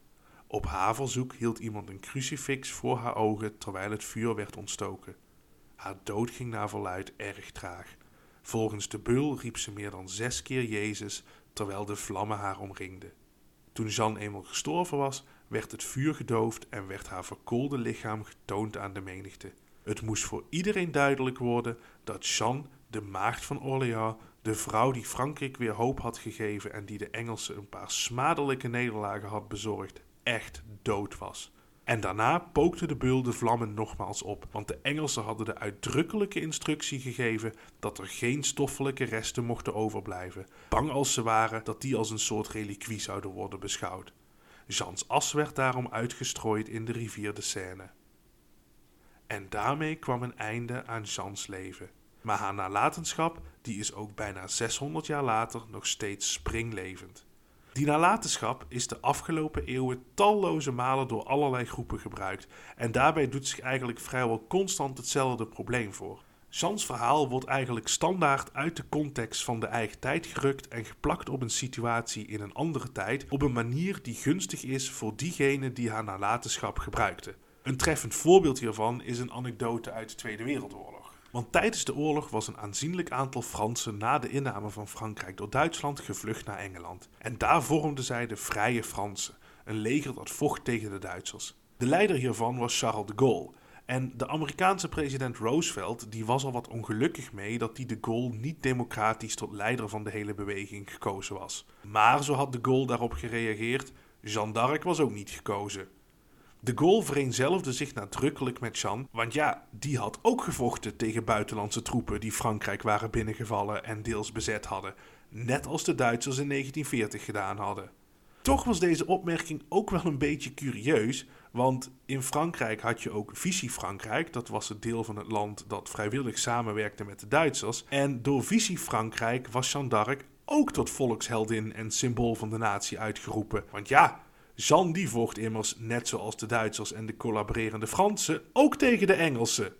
Op haar verzoek hield iemand een crucifix voor haar ogen terwijl het vuur werd ontstoken. Haar dood ging naar verluid erg traag. Volgens de beul riep ze meer dan zes keer Jezus terwijl de vlammen haar omringden. Toen Jeanne eenmaal gestorven was, werd het vuur gedoofd en werd haar verkoolde lichaam getoond aan de menigte. Het moest voor iedereen duidelijk worden dat Jeanne, de maagd van Orléans, de vrouw die Frankrijk weer hoop had gegeven en die de Engelsen een paar smadelijke nederlagen had bezorgd, echt dood was. En daarna pookte de beul de vlammen nogmaals op, want de Engelsen hadden de uitdrukkelijke instructie gegeven dat er geen stoffelijke resten mochten overblijven, bang als ze waren dat die als een soort reliquie zouden worden beschouwd. Jeans as werd daarom uitgestrooid in de rivier de Seine. En daarmee kwam een einde aan Jeans leven. Maar haar nalatenschap die is ook bijna 600 jaar later nog steeds springlevend. Die nalatenschap is de afgelopen eeuwen talloze malen door allerlei groepen gebruikt en daarbij doet zich eigenlijk vrijwel constant hetzelfde probleem voor. Jeans verhaal wordt eigenlijk standaard uit de context van de eigen tijd gerukt en geplakt op een situatie in een andere tijd op een manier die gunstig is voor diegene die haar nalatenschap gebruikte. Een treffend voorbeeld hiervan is een anekdote uit de Tweede Wereldoorlog. Want tijdens de oorlog was een aanzienlijk aantal Fransen na de inname van Frankrijk door Duitsland gevlucht naar Engeland. En daar vormden zij de Vrije Fransen, een leger dat vocht tegen de Duitsers. De leider hiervan was Charles de Gaulle. En de Amerikaanse president Roosevelt die was al wat ongelukkig mee dat die de Gaulle niet democratisch tot leider van de hele beweging gekozen was. Maar zo had de Gaulle daarop gereageerd, Jeanne d'Arc was ook niet gekozen. De Gaulle vereenzelfde zich nadrukkelijk met Jean, want ja, die had ook gevochten tegen buitenlandse troepen die Frankrijk waren binnengevallen en deels bezet hadden, net als de Duitsers in 1940 gedaan hadden. Toch was deze opmerking ook wel een beetje curieus, want in Frankrijk had je ook Vichy Frankrijk, dat was het deel van het land dat vrijwillig samenwerkte met de Duitsers. En door Vichy Frankrijk was Jeanne d'Arc ook tot volksheldin en symbool van de natie uitgeroepen. Want ja, Jean die vocht immers, net zoals de Duitsers en de collaborerende Fransen, ook tegen de Engelsen.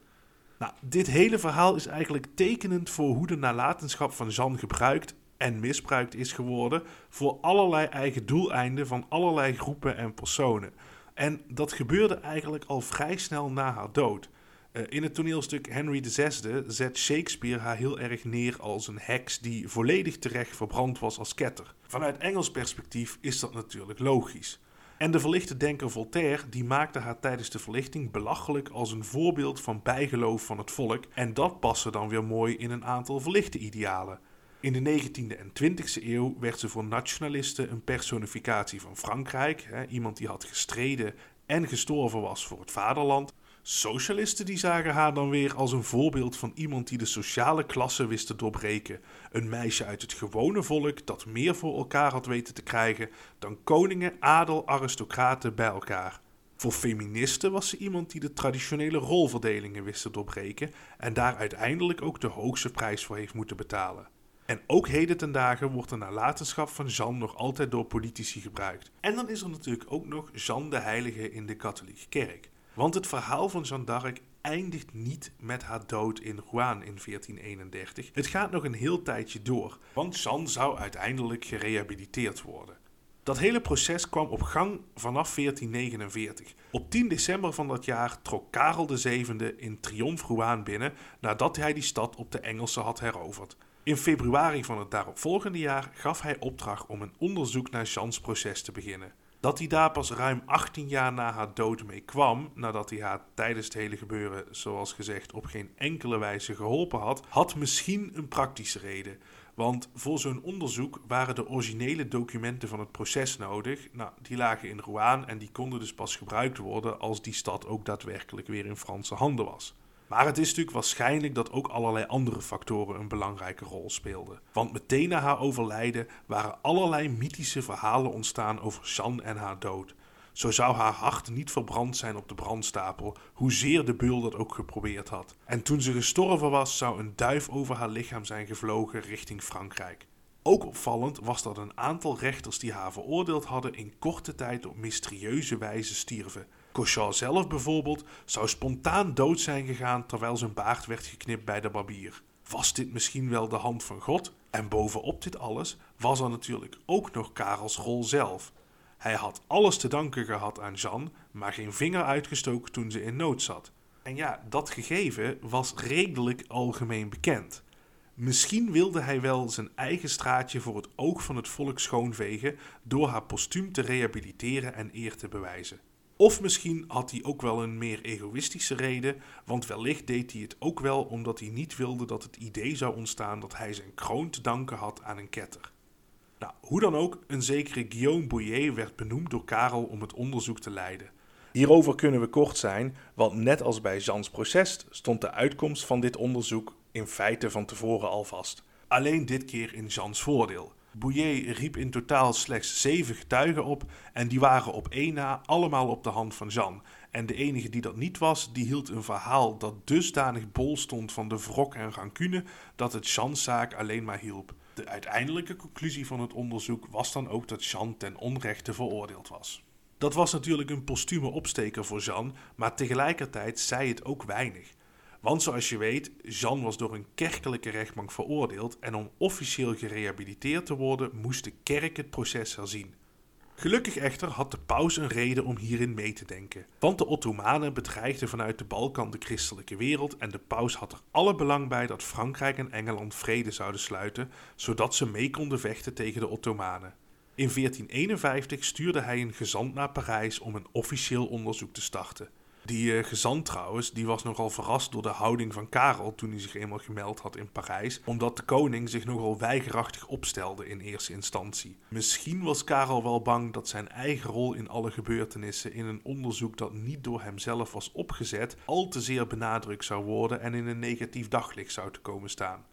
Nou, dit hele verhaal is eigenlijk tekenend voor hoe de nalatenschap van Jean gebruikt en misbruikt is geworden voor allerlei eigen doeleinden van allerlei groepen en personen. En dat gebeurde eigenlijk al vrij snel na haar dood. Eh, in het toneelstuk Henry VI zet Shakespeare haar heel erg neer als een heks die volledig terecht verbrand was als ketter. Vanuit Engels perspectief is dat natuurlijk logisch. En de verlichte denker Voltaire die maakte haar tijdens de verlichting belachelijk als een voorbeeld van bijgeloof van het volk en dat paste dan weer mooi in een aantal verlichte idealen. In de 19e en 20e eeuw werd ze voor nationalisten een personificatie van Frankrijk, hè, iemand die had gestreden en gestorven was voor het vaderland. Socialisten die zagen haar dan weer als een voorbeeld van iemand die de sociale klasse wist te doorbreken. Een meisje uit het gewone volk dat meer voor elkaar had weten te krijgen dan koningen, adel, aristocraten bij elkaar. Voor feministen was ze iemand die de traditionele rolverdelingen wist te doorbreken en daar uiteindelijk ook de hoogste prijs voor heeft moeten betalen. En ook heden ten dagen wordt de nalatenschap van Jeanne nog altijd door politici gebruikt. En dan is er natuurlijk ook nog Jeanne de Heilige in de katholieke kerk. Want het verhaal van Jeanne d'Arc eindigt niet met haar dood in Rouen in 1431. Het gaat nog een heel tijdje door, want Jeanne zou uiteindelijk gerehabiliteerd worden. Dat hele proces kwam op gang vanaf 1449. Op 10 december van dat jaar trok Karel VII in triomf Rouen binnen nadat hij die stad op de Engelsen had heroverd. In februari van het daaropvolgende jaar gaf hij opdracht om een onderzoek naar Jean's proces te beginnen. Dat hij daar pas ruim 18 jaar na haar dood mee kwam, nadat hij haar tijdens het hele gebeuren, zoals gezegd, op geen enkele wijze geholpen had, had misschien een praktische reden. Want voor zo'n onderzoek waren de originele documenten van het proces nodig. Nou, die lagen in Rouen en die konden dus pas gebruikt worden als die stad ook daadwerkelijk weer in Franse handen was. Maar het is natuurlijk waarschijnlijk dat ook allerlei andere factoren een belangrijke rol speelden. Want meteen na haar overlijden waren allerlei mythische verhalen ontstaan over Jeanne en haar dood. Zo zou haar hart niet verbrand zijn op de brandstapel, hoezeer de beul dat ook geprobeerd had. En toen ze gestorven was, zou een duif over haar lichaam zijn gevlogen richting Frankrijk. Ook opvallend was dat een aantal rechters die haar veroordeeld hadden in korte tijd op mysterieuze wijze stierven. Cauchon zelf bijvoorbeeld zou spontaan dood zijn gegaan terwijl zijn baard werd geknipt bij de barbier. Was dit misschien wel de hand van God? En bovenop dit alles was er natuurlijk ook nog Karels rol zelf. Hij had alles te danken gehad aan Jeanne, maar geen vinger uitgestoken toen ze in nood zat. En ja, dat gegeven was redelijk algemeen bekend. Misschien wilde hij wel zijn eigen straatje voor het oog van het volk schoonvegen door haar postuum te rehabiliteren en eer te bewijzen. Of misschien had hij ook wel een meer egoïstische reden, want wellicht deed hij het ook wel omdat hij niet wilde dat het idee zou ontstaan dat hij zijn kroon te danken had aan een ketter. Nou, hoe dan ook, een zekere Guillaume Bouillet werd benoemd door Karel om het onderzoek te leiden. Hierover kunnen we kort zijn, want net als bij Jeans proces stond de uitkomst van dit onderzoek in feite van tevoren al vast. Alleen dit keer in Jeans voordeel. Bouillet riep in totaal slechts zeven getuigen op en die waren op één na allemaal op de hand van Jean. En de enige die dat niet was, die hield een verhaal dat dusdanig bol stond van de wrok en rancune dat het Jeans zaak alleen maar hielp. De uiteindelijke conclusie van het onderzoek was dan ook dat Jean ten onrechte veroordeeld was. Dat was natuurlijk een postume opsteker voor Jean, maar tegelijkertijd zei het ook weinig. Want zoals je weet, Jean was door een kerkelijke rechtbank veroordeeld en om officieel gerehabiliteerd te worden moest de kerk het proces herzien. Gelukkig echter had de paus een reden om hierin mee te denken. Want de Ottomanen bedreigden vanuit de Balkan de christelijke wereld en de paus had er alle belang bij dat Frankrijk en Engeland vrede zouden sluiten, zodat ze mee konden vechten tegen de Ottomanen. In 1451 stuurde hij een gezant naar Parijs om een officieel onderzoek te starten. Die uh, gezant trouwens, die was nogal verrast door de houding van Karel toen hij zich eenmaal gemeld had in Parijs, omdat de koning zich nogal weigerachtig opstelde in eerste instantie. Misschien was Karel wel bang dat zijn eigen rol in alle gebeurtenissen in een onderzoek dat niet door hemzelf was opgezet, al te zeer benadrukt zou worden en in een negatief daglicht zou te komen staan.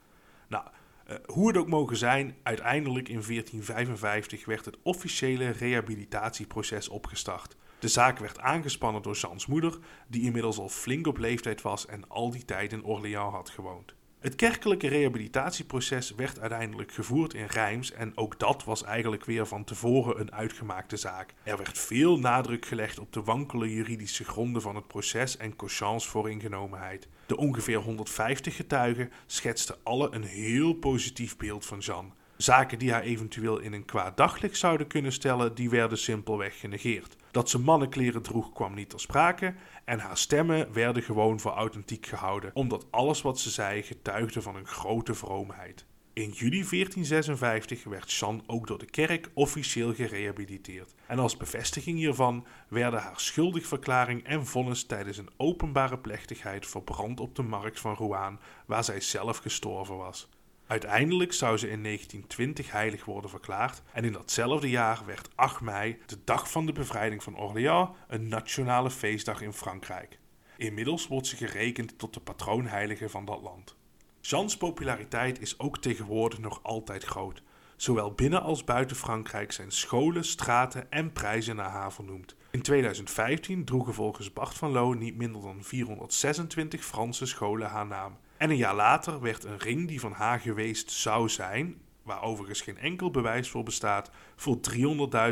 Nou, uh, hoe het ook mogen zijn, uiteindelijk in 1455 werd het officiële rehabilitatieproces opgestart. De zaak werd aangespannen door Jeans moeder, die inmiddels al flink op leeftijd was en al die tijd in Orléans had gewoond. Het kerkelijke rehabilitatieproces werd uiteindelijk gevoerd in Reims en ook dat was eigenlijk weer van tevoren een uitgemaakte zaak. Er werd veel nadruk gelegd op de wankele juridische gronden van het proces en Cauchans vooringenomenheid. De ongeveer 150 getuigen schetsten alle een heel positief beeld van Jean. Zaken die haar eventueel in een kwaad daglicht zouden kunnen stellen, die werden simpelweg genegeerd. Dat ze mannenkleren droeg kwam niet ter sprake en haar stemmen werden gewoon voor authentiek gehouden, omdat alles wat ze zei getuigde van een grote vroomheid. In juli 1456 werd Jeanne ook door de kerk officieel gerehabiliteerd. En als bevestiging hiervan werden haar schuldigverklaring en vonnis tijdens een openbare plechtigheid verbrand op de markt van Rouen, waar zij zelf gestorven was. Uiteindelijk zou ze in 1920 heilig worden verklaard en in datzelfde jaar werd 8 mei, de dag van de bevrijding van Orléans, een nationale feestdag in Frankrijk. Inmiddels wordt ze gerekend tot de patroonheilige van dat land. Jean's populariteit is ook tegenwoordig nog altijd groot. Zowel binnen als buiten Frankrijk zijn scholen, straten en prijzen naar haar vernoemd. In 2015 droegen volgens Bart van Loo niet minder dan 426 Franse scholen haar naam. En een jaar later werd een ring die van haar geweest zou zijn, waar overigens geen enkel bewijs voor bestaat, voor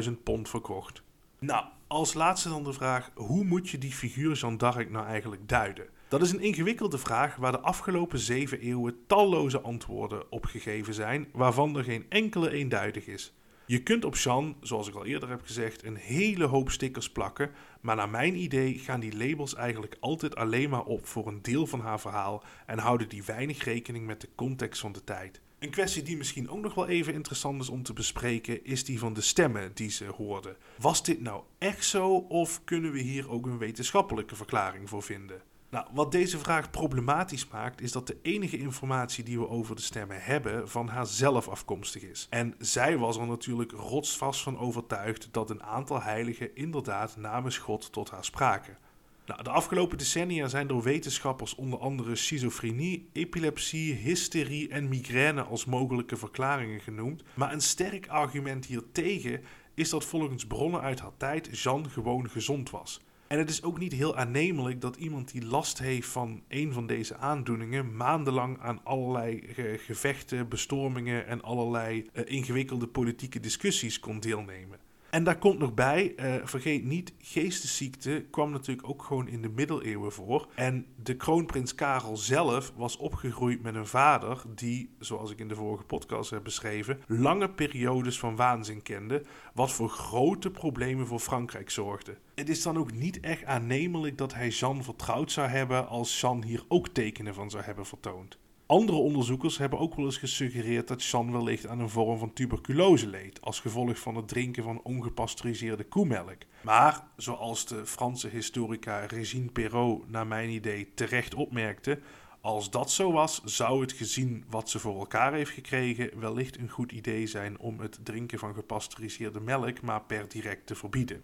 300.000 pond verkocht. Nou, als laatste dan de vraag: hoe moet je die figuur Jeanne d'Arc nou eigenlijk duiden? Dat is een ingewikkelde vraag waar de afgelopen zeven eeuwen talloze antwoorden op gegeven zijn, waarvan er geen enkele eenduidig is. Je kunt op Jeanne, zoals ik al eerder heb gezegd, een hele hoop stickers plakken, maar naar mijn idee gaan die labels eigenlijk altijd alleen maar op voor een deel van haar verhaal en houden die weinig rekening met de context van de tijd. Een kwestie die misschien ook nog wel even interessant is om te bespreken, is die van de stemmen die ze hoorden. Was dit nou echt zo of kunnen we hier ook een wetenschappelijke verklaring voor vinden? Nou, wat deze vraag problematisch maakt, is dat de enige informatie die we over de stemmen hebben van haar zelf afkomstig is. En zij was er natuurlijk rotsvast van overtuigd dat een aantal heiligen inderdaad namens God tot haar spraken. Nou, de afgelopen decennia zijn door wetenschappers onder andere schizofrenie, epilepsie, hysterie en migraine als mogelijke verklaringen genoemd. Maar een sterk argument hiertegen is dat volgens bronnen uit haar tijd Jeanne gewoon gezond was. En het is ook niet heel aannemelijk dat iemand die last heeft van een van deze aandoeningen maandenlang aan allerlei gevechten, bestormingen en allerlei uh, ingewikkelde politieke discussies kon deelnemen. En daar komt nog bij, uh, vergeet niet, geestesziekte kwam natuurlijk ook gewoon in de middeleeuwen voor. En de kroonprins Karel zelf was opgegroeid met een vader die, zoals ik in de vorige podcast heb beschreven, lange periodes van waanzin kende, wat voor grote problemen voor Frankrijk zorgde. Het is dan ook niet echt aannemelijk dat hij Jeanne vertrouwd zou hebben als Jeanne hier ook tekenen van zou hebben vertoond. Andere onderzoekers hebben ook wel eens gesuggereerd dat Jeanne wellicht aan een vorm van tuberculose leed, als gevolg van het drinken van ongepasteuriseerde koemelk. Maar, zoals de Franse historica Régine Perrault naar mijn idee terecht opmerkte, als dat zo was, zou het gezien wat ze voor elkaar heeft gekregen wellicht een goed idee zijn om het drinken van gepasteuriseerde melk maar per direct te verbieden.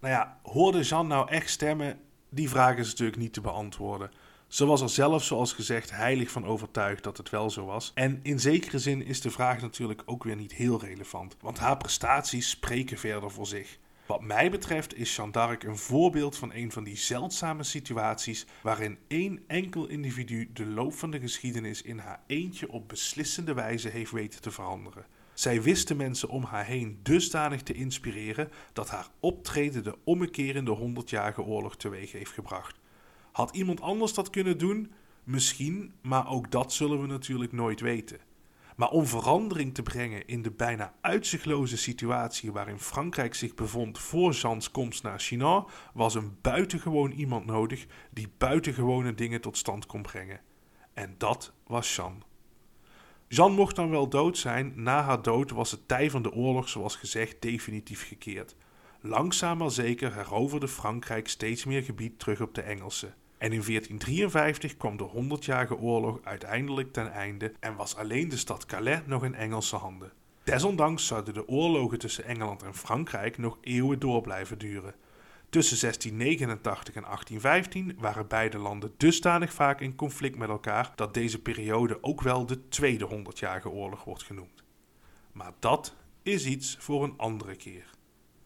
Nou ja, hoorde Jeanne nou echt stemmen? Die vraag is natuurlijk niet te beantwoorden. Ze was er zelf, zoals gezegd, heilig van overtuigd dat het wel zo was. En in zekere zin is de vraag natuurlijk ook weer niet heel relevant, want haar prestaties spreken verder voor zich. Wat mij betreft is Jeanne d'Arc een voorbeeld van een van die zeldzame situaties waarin één enkel individu de loop van de geschiedenis in haar eentje op beslissende wijze heeft weten te veranderen. Zij wist de mensen om haar heen dusdanig te inspireren dat haar optreden de ommekerende 100-jarige oorlog teweeg heeft gebracht. Had iemand anders dat kunnen doen? Misschien, maar ook dat zullen we natuurlijk nooit weten. Maar om verandering te brengen in de bijna uitzichtloze situatie waarin Frankrijk zich bevond voor Jean's komst naar China, was een buitengewoon iemand nodig die buitengewone dingen tot stand kon brengen. En dat was Jeanne. Jeanne mocht dan wel dood zijn, na haar dood was het tij van de oorlog zoals gezegd definitief gekeerd. Langzaam maar zeker heroverde Frankrijk steeds meer gebied terug op de Engelsen. En in 1453 kwam de Honderdjarige Oorlog uiteindelijk ten einde en was alleen de stad Calais nog in Engelse handen. Desondanks zouden de oorlogen tussen Engeland en Frankrijk nog eeuwen door blijven duren. Tussen 1689 en 1815 waren beide landen dusdanig vaak in conflict met elkaar dat deze periode ook wel de Tweede Honderdjarige Oorlog wordt genoemd. Maar dat is iets voor een andere keer.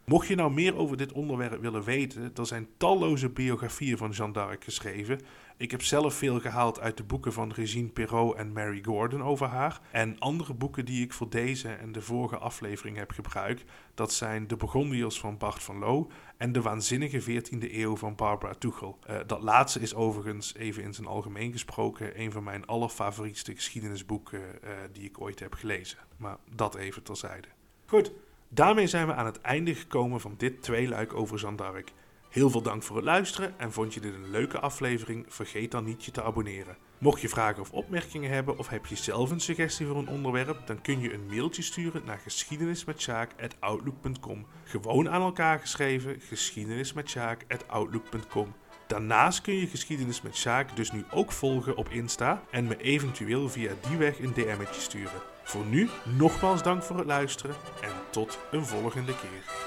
Mocht je nou meer over dit onderwerp willen weten, er zijn talloze biografieën van Jeanne d'Arc geschreven Ik heb zelf veel gehaald uit de boeken van Regine Perrault en Mary Gordon over haar. En andere boeken die ik voor deze en de vorige aflevering heb gebruikt, dat zijn De Burgondiërs van Bart van Loo en De Waanzinnige 14e Eeuw van Barbara Tuchel. Uh, dat laatste is overigens, even in zijn algemeen gesproken, een van mijn allerfavorietste geschiedenisboeken uh, die ik ooit heb gelezen. Maar dat even terzijde. Goed, daarmee zijn we aan het einde gekomen van dit tweeluik over Zandark. Heel veel dank voor het luisteren en vond je dit een leuke aflevering? Vergeet dan niet je te abonneren. Mocht je vragen of opmerkingen hebben of heb je zelf een suggestie voor een onderwerp, dan kun je een mailtje sturen naar geschiedenismetsjaak.outlook.com. Gewoon aan elkaar geschreven, geschiedenismetsjaak.outlook.com. Daarnaast kun je Geschiedenis met Sjaak dus nu ook volgen op Insta en me eventueel via die weg een DM'tje sturen. Voor nu nogmaals dank voor het luisteren en tot een volgende keer.